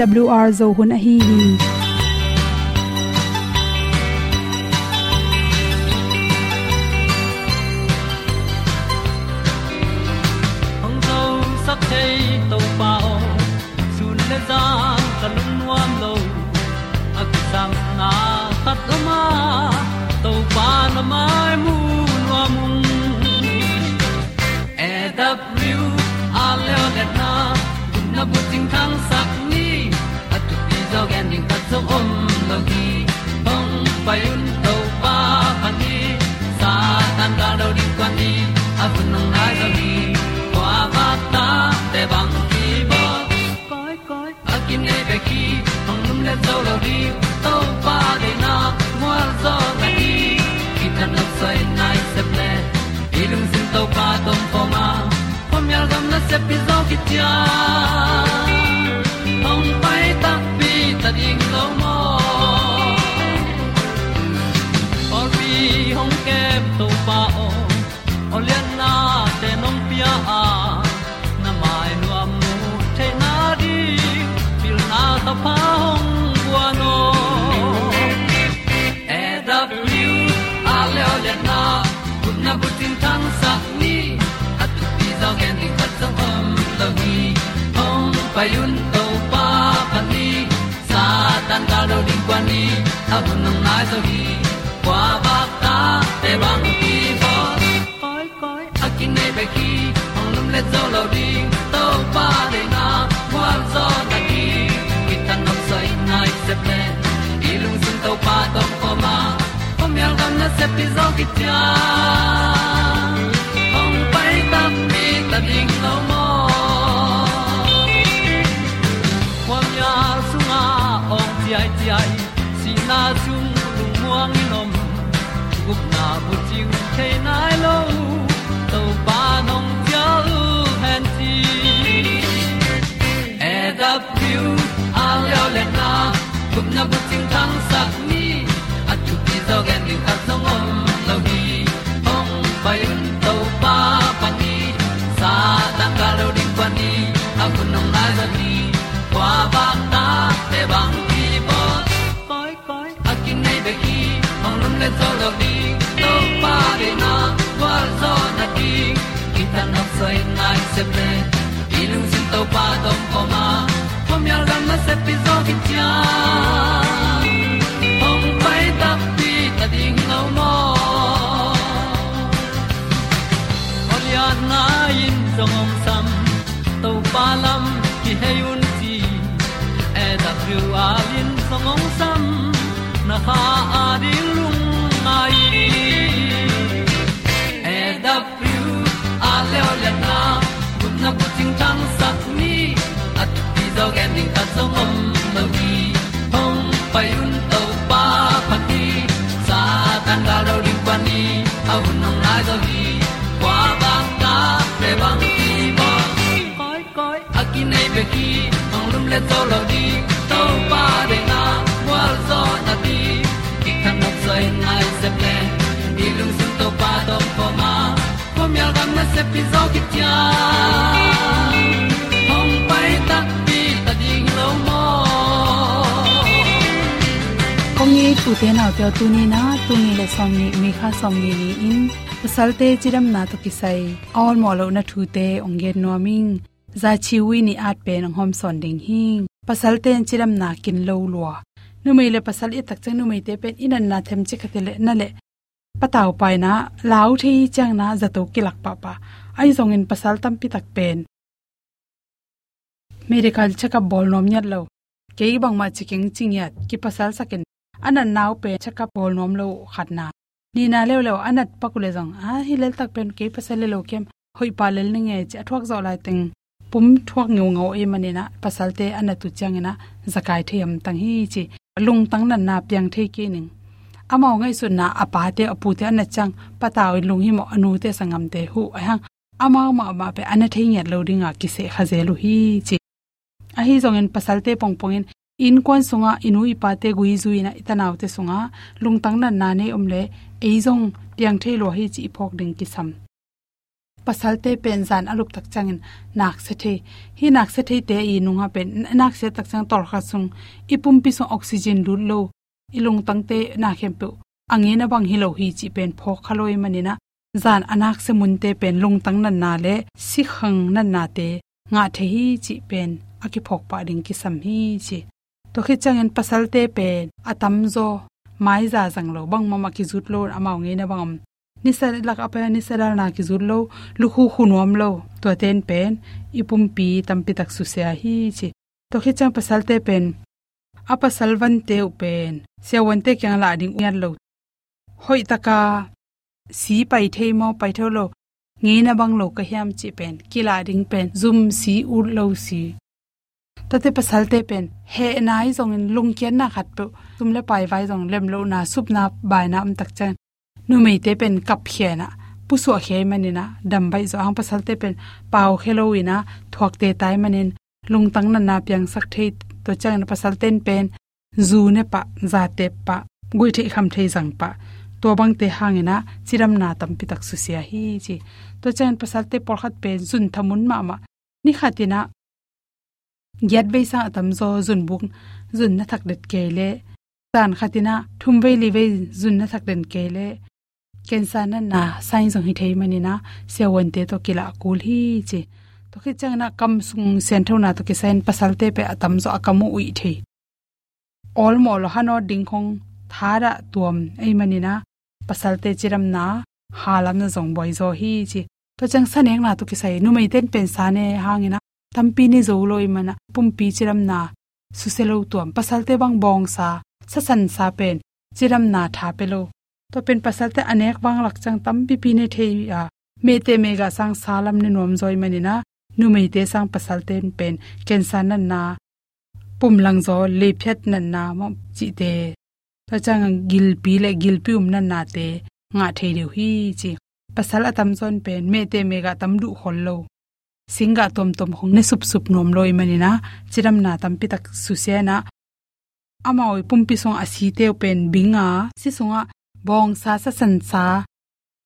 awr zo hun a hi hi hong zo sak chei to pao sun le za ta lun nuam lo a ki sam na khat o ma to pa na mai di to pa de na mo zo ta ni ki ta na sai nai se ple ilung sin to pa tom pa ma. Pom yal gam na se pi zo ki tia hong un to pa pa ni sa tan ga do di kwa ni a bu nang mai so hi kwa ba ta, te bang ki bo koi koi a kin nei be ki hong lum le zo lo di. To pa de na kwa zo ta ki ki tan nok sai nai se pe i ilung sun to pa tom ko ma. Ko mi al gam na se pi zo ki ta hong pai ta mi, ta ding lo ma. Na chung lu muang ni nom. Guk na bu chiu the nai lo to pa nong pia lu han ti e da piu a leo le na. Guk na bu chiu thang sak se ple ilung sin to pa tom ko ma pom yal gam na se pi zo ki tia ong pai ta pi ta ding lo mo Olian na in song om sam to pa lam ki hay un ti e da thru a lin song om sam na ha a di ti zo gen ding ta song om lo gi hong pai un to pa pa ti sa tan ga do ri pa ni. Au nong lai do gi kwa ba ta pe bang ti ba koi koi akine nei be ki ong lum le zo lo di to pa de na wa zo na ti. Ki kan nok sai nai se ple ni lung sun to pa do po ma. Pom yal gam na se pi zo ki tia tu te nau te tu ni na tu ni le som ni mi kha som ni ni in pasalte chiram na to kisai all mo lo na thu te ong ge no ming za chi wi ni at pe nang hom son ding hing pasalte chiram na kin lo lo nu mei le pasal i tak chang nu mei te pen inan na them chi khatele na le pataw pai na lau thi chang na za to kilak pa pa ai zong in pasal tam pi tak pen medical checkup bol nom nyat lo ke bang ma chiking chingyat ki pasal sakin anan nau pe chaka pol nom lo khatna. Ni na le lo anat pakule jong a ah, hi lel tak pen ke pasal le lo kem hoi pa lel ni nge cha thok zo lai teng pum thok ngeu ngau e mani na pasal te anatu chang na zakai theyam tang hi chi lung tang nan na piang the ke ning amao ngai sun na apa te apu te an chang patawi lung hi mo anu te sangam te hu a ahang amao ma ma pe an the nge loading a ki se khaze lu hi chi. A hi zong en pasalte pong pong in in kon sunga inu ipa te gui zui na itanaw te sunga lung tang na na ne omle eizong piang the lo hi chi phok ding ki sam pasal te pen zan alup tak changin, nak se the hi nak se the te i nunga pen, nak se tak chang tor kha sung. Ipum pi so oxygen lut lo. Ilung tang te na khem pe, ange na bang hi lo hi chi pen pho khaloi manina zan anak se mun te pen lung tang na na le, si khang na na te. Nga the hi chi pen, aki phok pa ding ki sam hi chi to khi changen pasal te pen atam zo mai za zang lo bang mama ki zut lo amao nge na bangam. Ni sa lak apa ni sa na ki zut lo lu khu khu nom lo. To ten pen. Ipum pi tam pi tak su se hi chi. To khi chang pasal te pen. Apa salvan te pen. Se wan te kyang la ding yan lo. Hoi taka si pai thei mo pai tho lo. Nge na bang lo ka hiam chi pen. Kila ding pen. Zum si u lo si tate pasal te pen. He nai zong in lung kien na khat pu tum le pai vai zong lem lo na sup na bai na am tak chen nu mei te pen kap khe na. Pu so khe mani na dam bai zo ang pasal te pen. Pau khelo ina. Thuak te tai manin lung tang na na piang sak thei to chang na pasal ten pen. Zu ne pa, za te pa. Gui thei kham thei jang pa. To bang te hangena chiram na tam pi tak su sia hi chi. To chen pasal te por khat pen. Zun thamun ma ma. Ni khatina gyat ve sa tam zo zun buk, zun na thak det ke le. Tan khatina, thum ve li ve zun na thak den ke le. Ken sa na na sain zong hi thei mani na se won te to kila kul hi che to khi chang na kam sung sen tho na to ki sain pasal te pe atam zo akamu ui thei. All mo lo hano ding khong thara tuam ei mani na, pasal te chiram na halam na zong boy zo hi chi. To chang sa neng na to ki sai nu mai ten pen sa ne hangina tampi ni zo loi mana pumpi chiram na suselo tuam pasal te bang bong sa sa san sa pen chiram na tha pelo to pen pasal te anek bang lak chang tampi pi ne thei ya me te me ga sang salam ne nom zoi mani na nu mei te sang pasal ten pen ken san na na pum lang zo le phet na na mo chi te ta chang gil pi le gil pi um na na te, nga thei deu hi chi. Pasal atam zon pen me te me ga tam du khol lo singa tom tom hong ne sup sup nom loi manina chiram na tampi tak susia na. Amawi pumpi song asi te pen binga. Si songa bong sa sa san sa.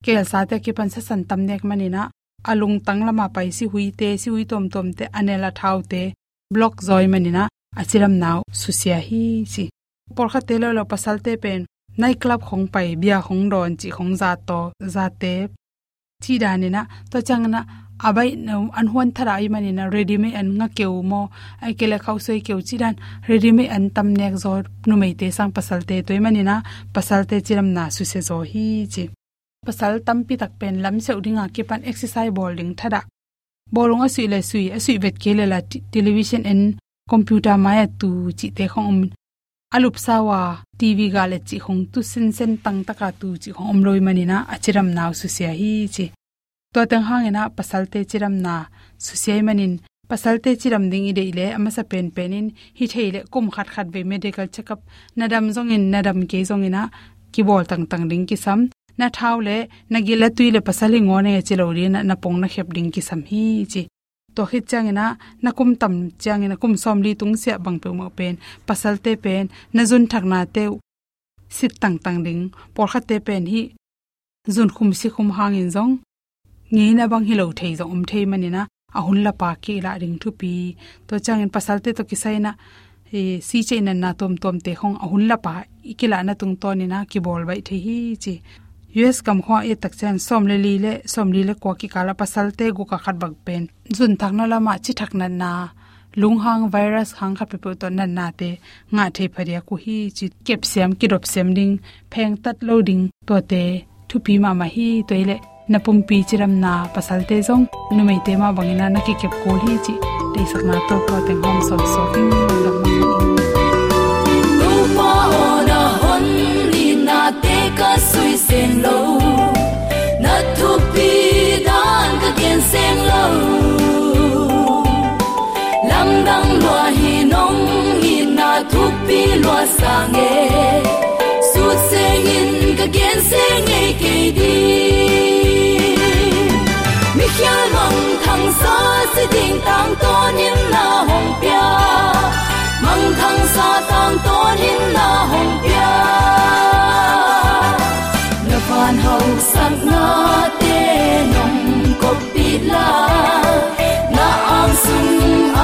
Kel sa te ki pan sa san tam nek manina alung tang lama pai si hui te, si hui tom tom te anela thau te. Block zoi manina achiram naw susia hi si. Por kha te lo lo pasal te pen. Nai club khong pai bia khong don chi khong za to, za te. Chi danina to changna abai an huan thara i mani na ready me an nga keu mo, ai kele khau sei keu chiran. Ready me an tam nek zo nu mei te sang pasal te toi mani na, pasal te chiram na su se zo hi chi. Pasal tam pi tak pen lam se udinga ke pan exercise bowling thada bolunga sui le sui, a sui vet ke le la television en computer maya tu chi te khong um alup sawa tv ga le chi khong tu sen sen tang taka tu chi khong om loi mani na achiram naw su se hi chi to teng hangena pasalte chiram na susiai manin pasalte chiram ding ide ile ama sa pen penin hi theile kum khat khat be medical checkup nadam zong in nadam ke zong ina ki bol tang tang ding ki sam na thau le, na gila tuile pasali ngone chilo ri na na pong na khep ding ki sam hi chi. To khit changena na kum tam changena kum som li tung se bang pe ma pen pasalte pen na jun thak na te sit tang tang ding por kha te pen hi jun khum si khum hang in zong nge na bang hilo thei zo om thei manina ahun la pa ki la ring thu pi. To chang in pasalte to kisai na e si che na na tom tom te khong ahun la pa ikila na tung to ni na, ki bol bai thei hi chi. Us kam kho e tak chen som le li le, som li le ko ki kala pasalte gu ka khat bak pen. Jun thak na lama chi thak na na, lung hang, virus hang kha pe to na na te, nga the pharia ku hi chi. Kep sem, ki rop sem ding, pheng tat loading to te, thu pi ma ma hi toile e na pi chiram na pasal te zong. Numei te ma bangina na ki kep ko hi chi. Te sak na to ko te hom so so king lam ma pa ona hon ni na te ka sui sen lo. Na tu pi dan ka ken sen lo. Lam dang lo hi nong ni na tu pi lo sang e su sen in ka ken sen e ke di. 听梦通沙是叮当多年那红标，梦通沙当多年那红标，那饭后三那的农国比拉，那昂松阿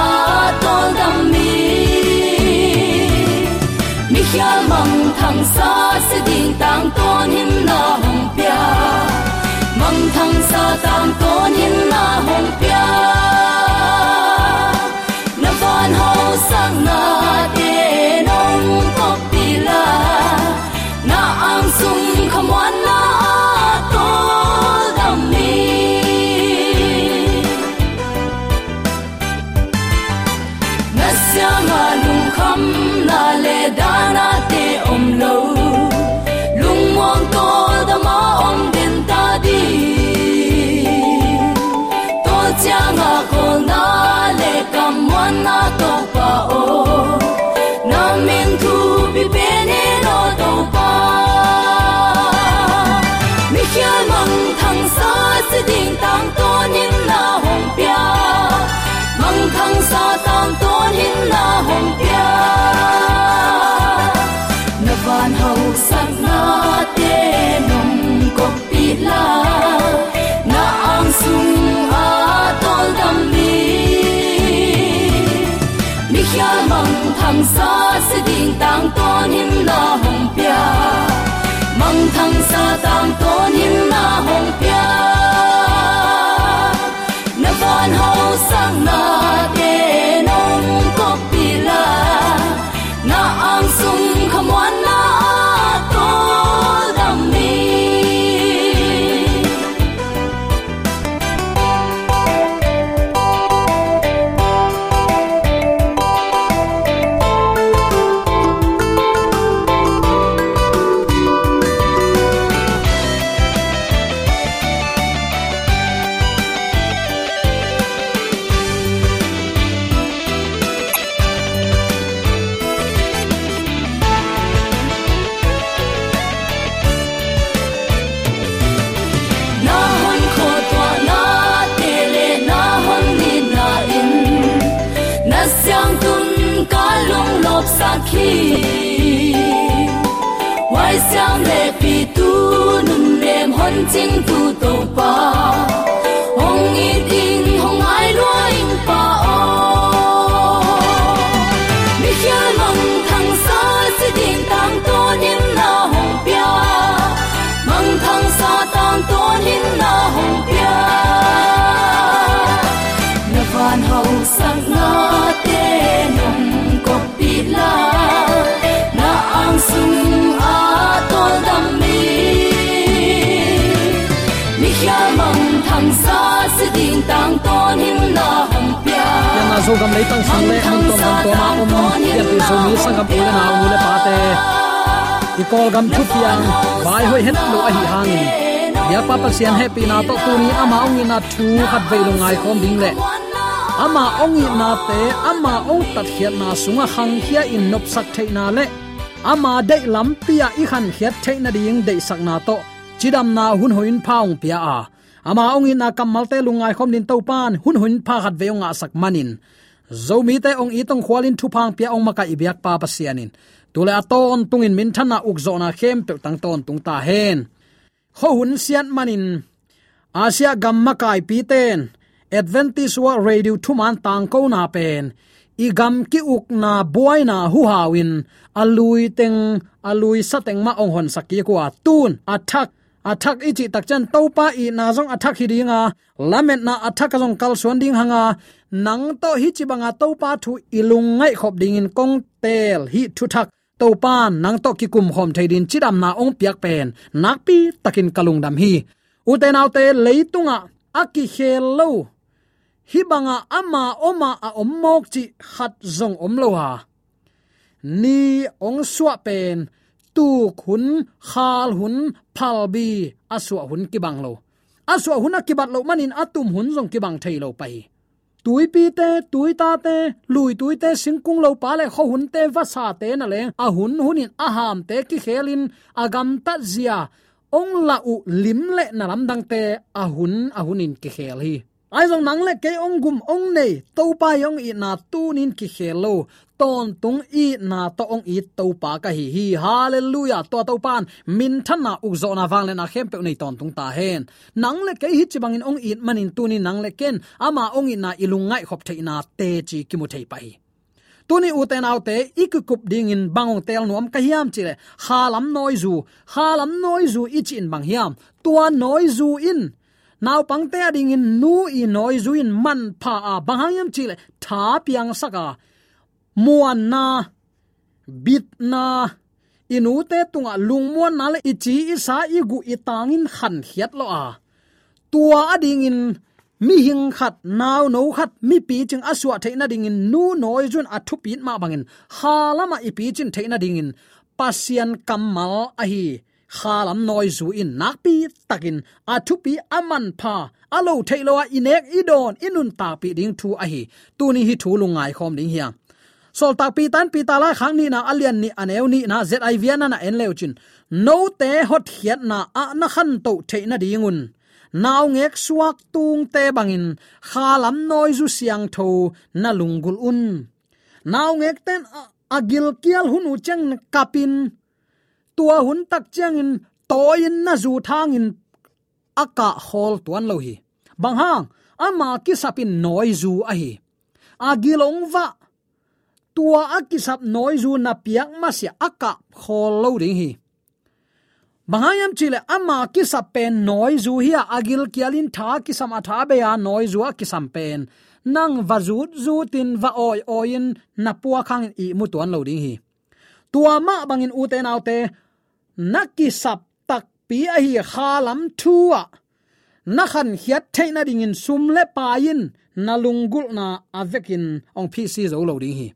多当咪，你听梦通沙是叮当多年那红。Tam tôn hin na hồng pia se tang to nin na hong pia. Mong thang sa tang to nin na hong pia. Na van hau san na te nong ko pi la. Na ang sung a tol dam mi mi khia mong thang sa se ding tang to nin na hong pia. Mong thang sa tang to khi wai syang le pi tu nun lem hon ching tu to pa hong i ding hong ai lo ing pa o mi khia mong thang sa si ding tang to nim na hong pia mong thang sa tang to nim na hong pia na van hong sang na ang sung a tol dam mi mi khia mong thang sa si ding tang to nim na hong pia yan na zo gam lấy tang sang le ang tom hong tom ma om ya tu so mi sang gam ule na ule pa te i kol gam thu pian bai hoi het lo a hi hangin ya pa pa sian happy na to tu ni ama ong na thu khat ve lo ngai khom ding le ama ong i na te ama ong tat hiat na sunga hang hia in nop sak thei na le ama dei lam pia i khan khiat theina ding dei sakna to. Chidam na hun hoin phaung pia a. Ama ong in na kamal te lungai khom din to pan, hun hun pha khat ve nga sak manin. Zomi te ong itong khwalin thu phang pia ong maka ibyak pa pasianin tule aton tungin min thana ukzona khem pe tang ton tung ta hen. Kho hun sian manin. Asia gamma kai pi ten. Advantage wa radio thuman tang ko na pen igam gam ki ukna na na hu hawin alui teng, alui sateng ma ong hon sakki ko atun athak athak ichi takchan topa i na jong athak hi lament lamet na athak jong kal suan ding hanga. Nang to hi chi banga topa thu ilung ngai khop ding in kong tel hi thu thak. Topa nang to ki kum hom theidin chidam na ong piak pen. Nak pi takin kalung dam hi. Uten autte leitunga, aki khel lo hibanga ama oma a ommok chi khat zong om lo ha. Ni ong suwa pen, tu khun, khal hun, phal bi aswa hun ki bang lo. Aswa hun ki bat lo manin atum hun zong ki bang thei lo pai. Tui pi te, tui ta te, lui tui te singkung lo pa le kho hun te va sa te na le. A hun hunin, a ham te ki khelin agam ta zia. Ong la u lim le na lam dang te, a hun, a hunin ki khel hi ai dòng nang le ke ong gum ong nei to pa yong i na tu nin ki khelo ton tung i na to ong i to pa ka hi hi hallelujah, to to pan min na uộc zo na wang le na khem pe nei ton tung ta hen nang le ke hi chi bangin ong i manin tu ni nang le ken ama ong i na ilungai khop thei na te chi ki mu thei pai tuni uten autte ikukup ding in bangong tel nuam ka hiam chile halam noi zu halam noi zu ichin bang hiam. Tua noi zu in naw pangte ading in nu i noi zuin man pha a banghayam chile tha piang saka muan na, bit na, inu te tunga lungmuan nale ichi isa igu itangin khan hiat lo a. Tua ading in mi hing khat naw no khat, mi pi ching aswa theina ding in nu noi jun athu pin ma bangin. Halama ipi chin theina ding in. Pasian kamal ahi hi khalam noi zu in nakpi takin athupi aman pha. Alo thailowa inek idon inun ta pi ding thu ahi tuni hi thu lungai khom ding hiang sol tak pi tan pi ta la khang ni na alian ni aneu ni na ziv na na en leuchin no te hot hiat na, a na khan to theina dingun naw ngek suak tung te bangin, khalam noi zu siang tho na lungul un. Naw ngek ten agil kial hunu cheng kapin tua hun tak chang in toin na zu thang in aka hol tuan lo hi. Bang hang, ama ki sapin noi zu a hi. Agilong va, tua akisap noi zu na piak ma sia aka hol lo ding hi. Mahayam chile, ama kisap pen noi zu hi agil kialin tha kisam atha be ya noi zu kisam pen nang vazut zu tin va oi oin na pua khang i mu tuan lo ding hi. Tua ma bangin u te nau te naki sap tak pi a hi khalam thua na khan hiat theina ding in sum le pa in na lungul na avekin ong pc zo lo ding hi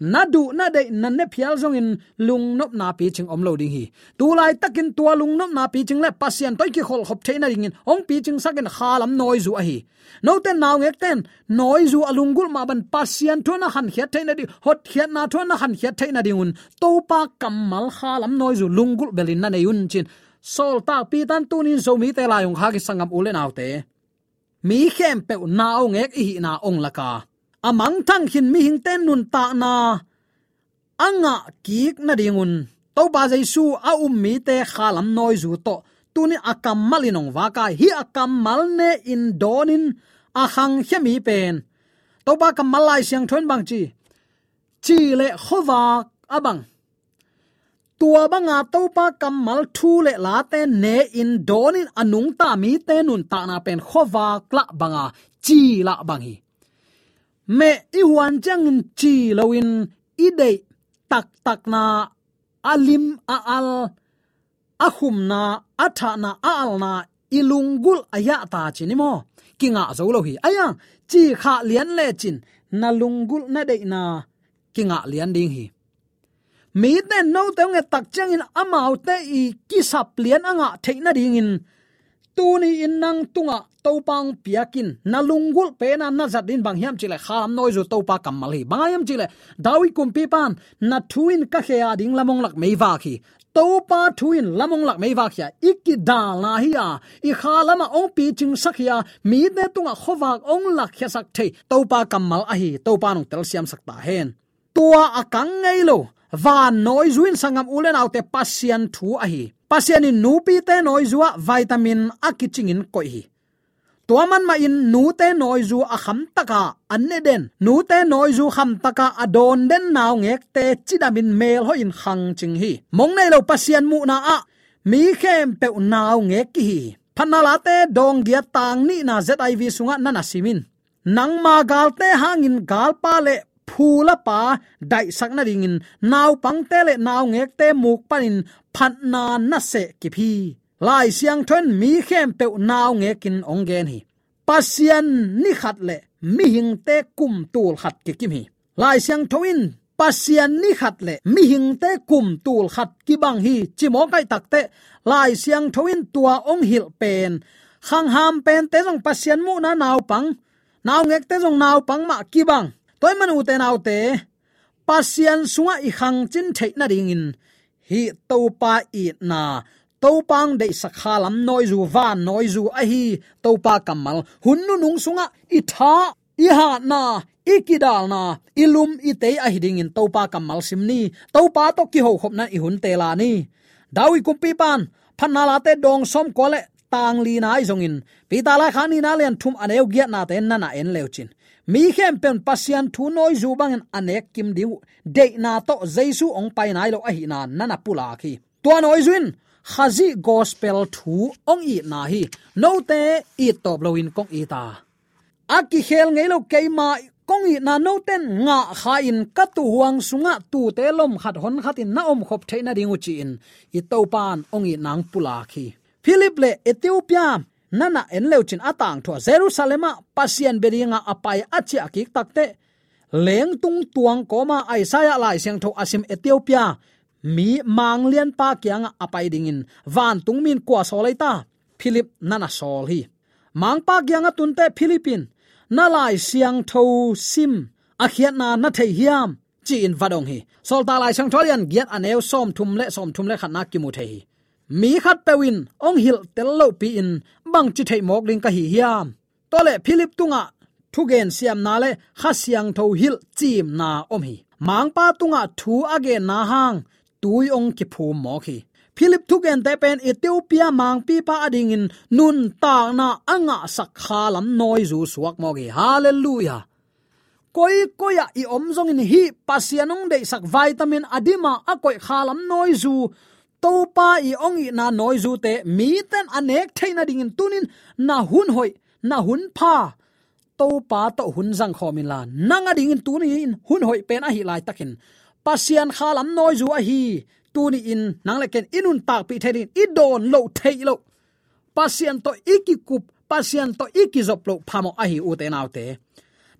na du, na de nan ne phial zong in, lung nop na pi ching om lo ding hi. Tu lai takin tua lung nop na pi ching le pasien toy ki khol khop theina ding in. Ong pi ching sakin khalam noi zu a hi. No ten naw ngek ten, noi zu alungul ma ban pasian thona han khia theina di, hot khia na thona han khia theina di un. To pa kamal khalam noi zu lungul belin na ne yun chin. Sol ta pi tan tunin zo mi te la yong kha ki sangam ule naw te. Mi khem pe naw ngek hi na ong laka amang thang hin mi hing ten nun ta na. Anga kik na dingun. To ba jaisu a um mi te khalam noi zu to. Tuni akam malinong waka hi akam mal ne in donin a hang mi pen. To ba kam malai siang thon bang chi. Chi le khowa abang tua banga to pa kam thu le la te ne in donin anung ta mi te nun ta na pen khowa kla banga chi la bang hi me i huan chang chi loin i de tak tak na alim a al, ahum na atha na al na ilungul aya ta chinimo kinga zo lo hi. Aya, chi kha lian le chin, na lungul na de na kinga lian ding hi. Mi te no te nge tak chang in amau te i kisap lian anga theina ding in tuni in nang tunga topang piakin. Nalungul pena na na din bang hiam chile. Kham noi zu topa kamal hi bangayam chile. Dawi kumpi pan na thuin ka khea ding lamong lak meiwa khi. Topa thuin lamong lak meiwa khia. Ikki dal na hi ya i khalama ong pi ching sakhia mi ne tunga khowak ong lak khia sak the topa kamal a hi. Topa nong tel siam sakta hen. Tua akang ngei lo. Van noi zuin sangam ulen autte pasian thu a hi pasian in nupi te noi zuwa vitamin akiching in koi hi. Tuaman ma in nu te noi zu a kham taka anne den. Nu te noi zu kham taka adon den naw ngek te chidamin mel ho in khang ching hi. Mong nei lo pasian mu na a. Mi khem pe naw ngek ki hi. Phanala te dong gia tang ni na ziv sunga nana simin. Nang ma gal te hangin gal pa le phula pa dai sakna ringin, naw pangte le naw ngek te muk panin phat na na se ki phi. Lai siang thon mi khem pe naw ngekin ongen hi. Pasian ni khat le mi hing te kum tul khat ki kim hi. Lai siang thoin pasian ni khat le mi hing te kum tul khat ki bang hi. Chimo kai takte lai siang thoin tua ong hil pen. Khang ham pen te jong pasian mu na naw pang. Naw ngek te jong naw pang ma ki bang toy man u te nau te pasian sunga i khang chin thei na ding in. Hi to pa i na to pang de sakha lam noi zu va noi zu a hi. To pa kamal hun nu nung sunga i tha i ha na ikidal na ilum ite a hiding in to pa kamal simni to pa to ki ho khop na i hun te la ni. Dawi kum pi pan phanna la te dong som ko le tang li na ai zong in. Pi ta la khani na len thum aneu à giat na te na na en leuchin mi khem pen pasian thu noi zu bang anek kim diu. De na to jesu ong pai nai lo a hi na nana pula khi. To noi zuin, khazi gospel thu ong i na hi. No te i top lo in kong i ta. Aki khel ngei lo keima kong i na no ten nga kha in ka tu huang sunga tu te lom khat hon khat in na om khop theina ringu chi in. I to pan ong i nang pula khi. Philip le ethiopia nana en leuchin atang tho jerusalema pasian beringa apai achia ki takte. Leng tung tuang koma aisaya lai siang tho asim, ethiopia. Mi mang lien pa kyang apai dingin. Van tung min kwa solaita philip nana sol hi. Mang pa kyang tunte philippine. Na lai siang tho sim akhiat na na thei hiam, chi in vadong hi. Sol ta lai sang tholian giat aneu som thum le, som thum le khat na ki mu thei mi khat pewin ong hil tel lo pi in bang chi thei mok ling ka hi hiam. Tole philip tunga, thugen siam na le kha siang tho hil chim na om hi. Mang pa tunga thu age na hang, tui ong ki phu mo khi philip thugen te pen ethiopia mang pi pa ading in nun ta na anga sakha lam noi zu suak mo gi hallelujah. Koi koya i om zong in hi, pasianong de sak vitamin adima a koi khalam noi zu to pa i ong i na noi zu te, mi ten anek theina ding in tunin, na hun hoi, na hun pa to pa to hun jang khomin la, nanga ding in tunin in hun hoi pen a hi lai takin. Pasian khalam noi zu a hi, tuni in nang leken inun tak pi therin, i don lo thei lo. Pasian to ikikup pasian to ikizop lo phamo a hi u te naw te.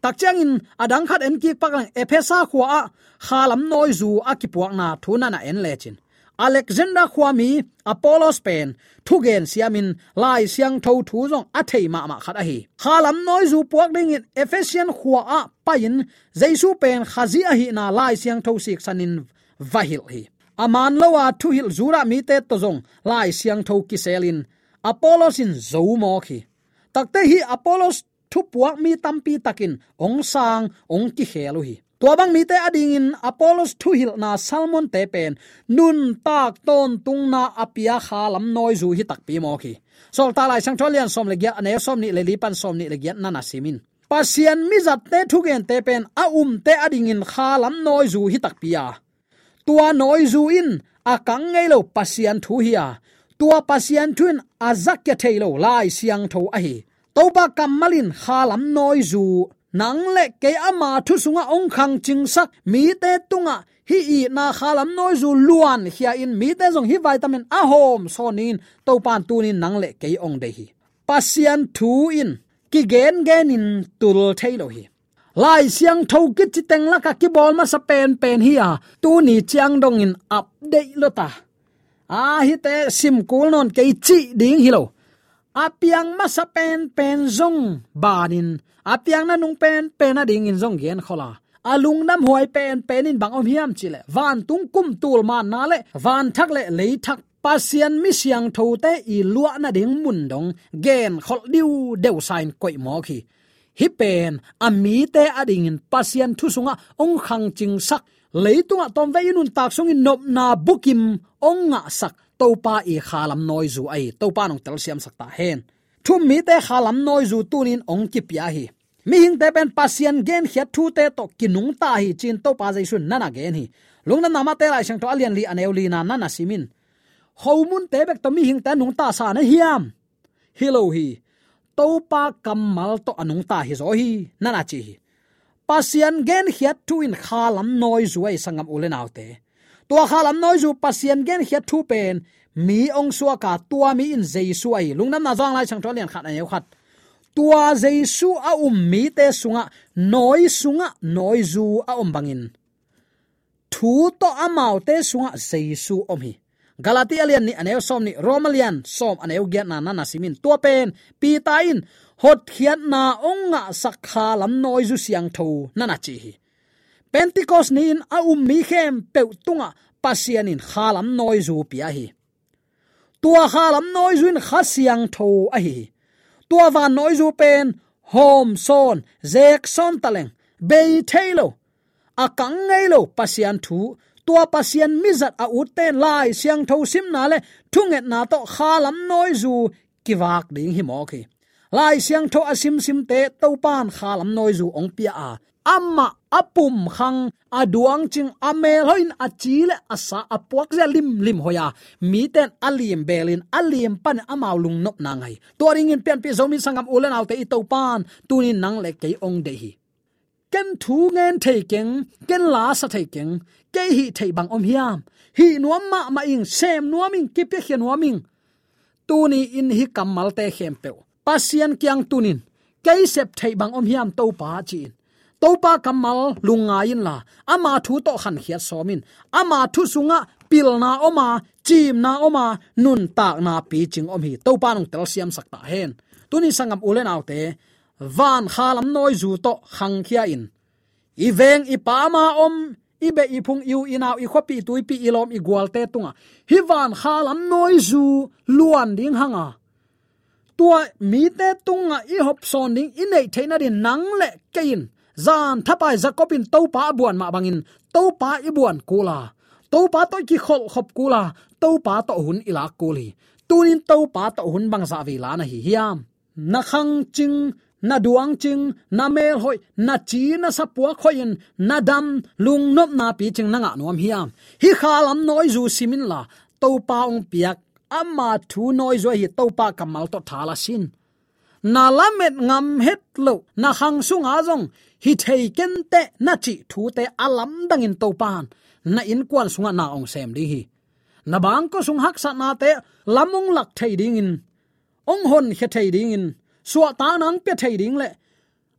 Tak chang in adang khat en ki pakang ephesa khuwa khalam noi zu akipuak na thuna na en lechin alexander khwami apollos pen thugen siamin, lai siang tho thu jong athei ma ma khat a hi khalam noi zu puak ding in ephesian khwa a pain jaisu pen khazi a hi na lai siang tho sik sanin vahil hi aman lowa thu hil zura mi te to jong lai siang tho ki selin apollos in zo mo khi takte hi apollos thu puak mi tampi takin ong sang ong ki khelu hi tua bang mi te ading in apollos thu hil na salmon te pen. Nun tak ton tung na apia kha lam noi zu hi tak pi mo khi sol ta lai sang tholian som le gya ne som ni le li pan som ni le gya nana simin. Pasian mi zat te thu gen te pen, a um te ading in kha lam noi zu hi tak pia. Tua noi zu in, a kang ngei lo pasian thu hi a. Tua pasian thun azak ya thailo lai siang tho a hi. Toba kamalin kha lam noi zu nang le ke ama thu sunga ong khang ching sak, mi te tunga, hi i na khalam noi zu luan hia in, mi te jong hi vitamin a hom sonin to pan tunin nang le ke ong de hi. Pasian thu in, ki gen gen in tul thailo hi. Lai siang tho ki chi teng la ka ki bol ma sa pen pen hi a, tu ni chiang dong in update lo ta. A hi te sim kul non ke chi ding hi lo apiang masa pen pen zong banin apiang na nung pen pen na ding in zong gen khola. Alung nam huai pen pen in bang om hiam chile. Van tung kum tul man na le. Van thak le le thak pasian mi siang tho te i lua na ding mun dong. Gen khol diu deu sign koi mo khi. Hi pen ami te ading in pasian thu sunga ong khang ching sak. Leitunga tom ve inun tak sung in nop na bukim ong nga sak topa i khalam noi zu ai. Topa nong tel siam sakta hen. Thum mi te khalam noi zu tunin ong ki pia hi. Mi hing te ben pasien gen khiat thu te to kinung ta hi chin to pa jai sun nana gen hi. Lungna nama te lai sang to alian li aneu li na nana simin. Homun te bek to mi hing ta nung ta sa na hiam. Hilo hi. To pa kamal to anung ta hi zo hi. Nana chi hi. Pasien gen khiat thu in khalam noi zu ai sangam ulen autte tua khalam noi zu pasien gen khiat thu pen mi ong suwa ka tua mi in jesu ai lungnam na zang lai chang tholian khat ai khat tua jesu a um mi te sunga noi sunga noi zu a um bangin thu to amau te sunga jesu om hi galati alian ni aneu som ni romalian som aneu giat na na simin tua pen pi ta in hot khian na onga sakha lam noi zu siang tho na na chi hi pentecost ni in a um mi khem pe tunga, pasian in khalam noi zu pia hi. Tua khalam noi zu in khasiang tho a hi. Tua van noi zu pen, hom son, zek son taleng be thailo a kang lo pasian thu, tua pasian mizat a uten lai siang tho sim na le, thunget na to khalam noi zu kiwak ding hi mo khi lai siang tho asim sim te, to pan khalam noi zu ong pia a amma apum khang, aduang ching amel hoin achile asa apuak za lim lim hoya. Mi ten alim belin alim pan amaw lung nop na ngai. In pian pi zomi sangam ulen autte i pan tunin nang le ke ong de hi. Ken thu ngen thei keng, ken la sa thei keng ke hi thei bang om hiam. Hi nuam ma ma ing, sem nuaming ki pe hian nuaming tuni in hi kamal te khem pe pasian kyang tunin ke sep thei bang om hiam to pa chin topa kamal lunga in la. Ama thu to khan khia somin. Ama thu sunga pilna oma, chim na oma, nun tak na pi ching om hi. Topa nong tel siam sakta hen. Tuni sangam ulen autte, van khalam noi zu to khang khia in. I veng i pa ma om, i be i phung yu inaw i khopi tui pi ilom i gwal te tunga. Hi van khalam noi zu luan ding hanga. Tua mi te tunga i hop son ding, i nei theina din nang le kein zan thapai zakopin topa buan ma bangin topa i buan kula. Topa to ki khol khop kula topa to hun ila kuli. Tunin topa to hun bang za vi lana hi hiam. Na khang ching, na duang ching, na mel hoi, na chi na sapua khoin na dam, lung nop na pi ching nanga nuam hiam. Hi khalam noi zu simin la to pa ong piak, amma thu noi zo hi to pa kamal to thala sin. Na lamet ngam het lo, na khang sung a jong hi thei ken te na chi thu te alam dang in pan na in kwal sunga na ong sem di hi. Na bang ko sung hak sa na te lamung lak thei ding in. Ong hon khe thei ding in. Suwa ta nang pe thei ding le.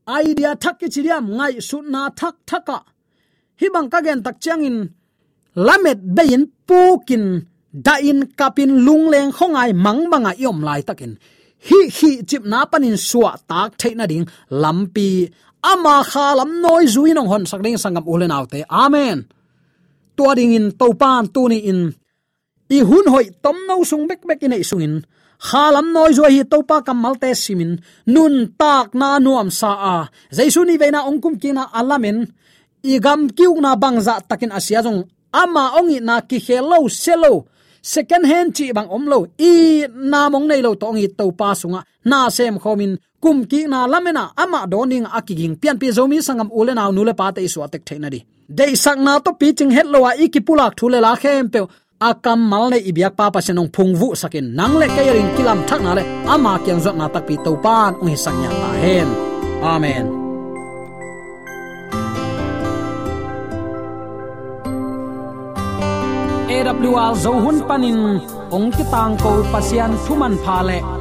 Idea thak ki chiriam ngai su na thak thaka. Hi bang ka gen tak chang in. Lamet bein pukin da in kapin lungleng khongai mang manga yom lai takin. Hi hi chip na panin suwa tak theina ding. Lampi ama khalam noi zui nong hon sakding sangam ulen autte amen. Tua ding in to pan tu ni in. I hun hoi tom no sung bek bek in sung in. Khalam noi zo hi topa kamal te simin nun tak na nuam sa a. Jaisu ni veina ongkum kina alamin. Igam kiu na bangza takin asia jong ama ongi na ki hello selo second hand chi bang omlo i namong nei lo tongi hi to pa sunga. Na sem khomin kum ki na lamena ama doning akiging pian pi zomi sangam ule naw nule pa te isu atek theina di. Dei sak na to pi ching het lowa ikipulak thule la khem pe akam mal le ibyak pa senong phungwu sakin. Nang le kayarin kilam thak na le ama kyang zot na tak pi to pan ung hi saknya ta hen. Amen. AWR zo hun panin ong ki tang ko pasian thuman pha le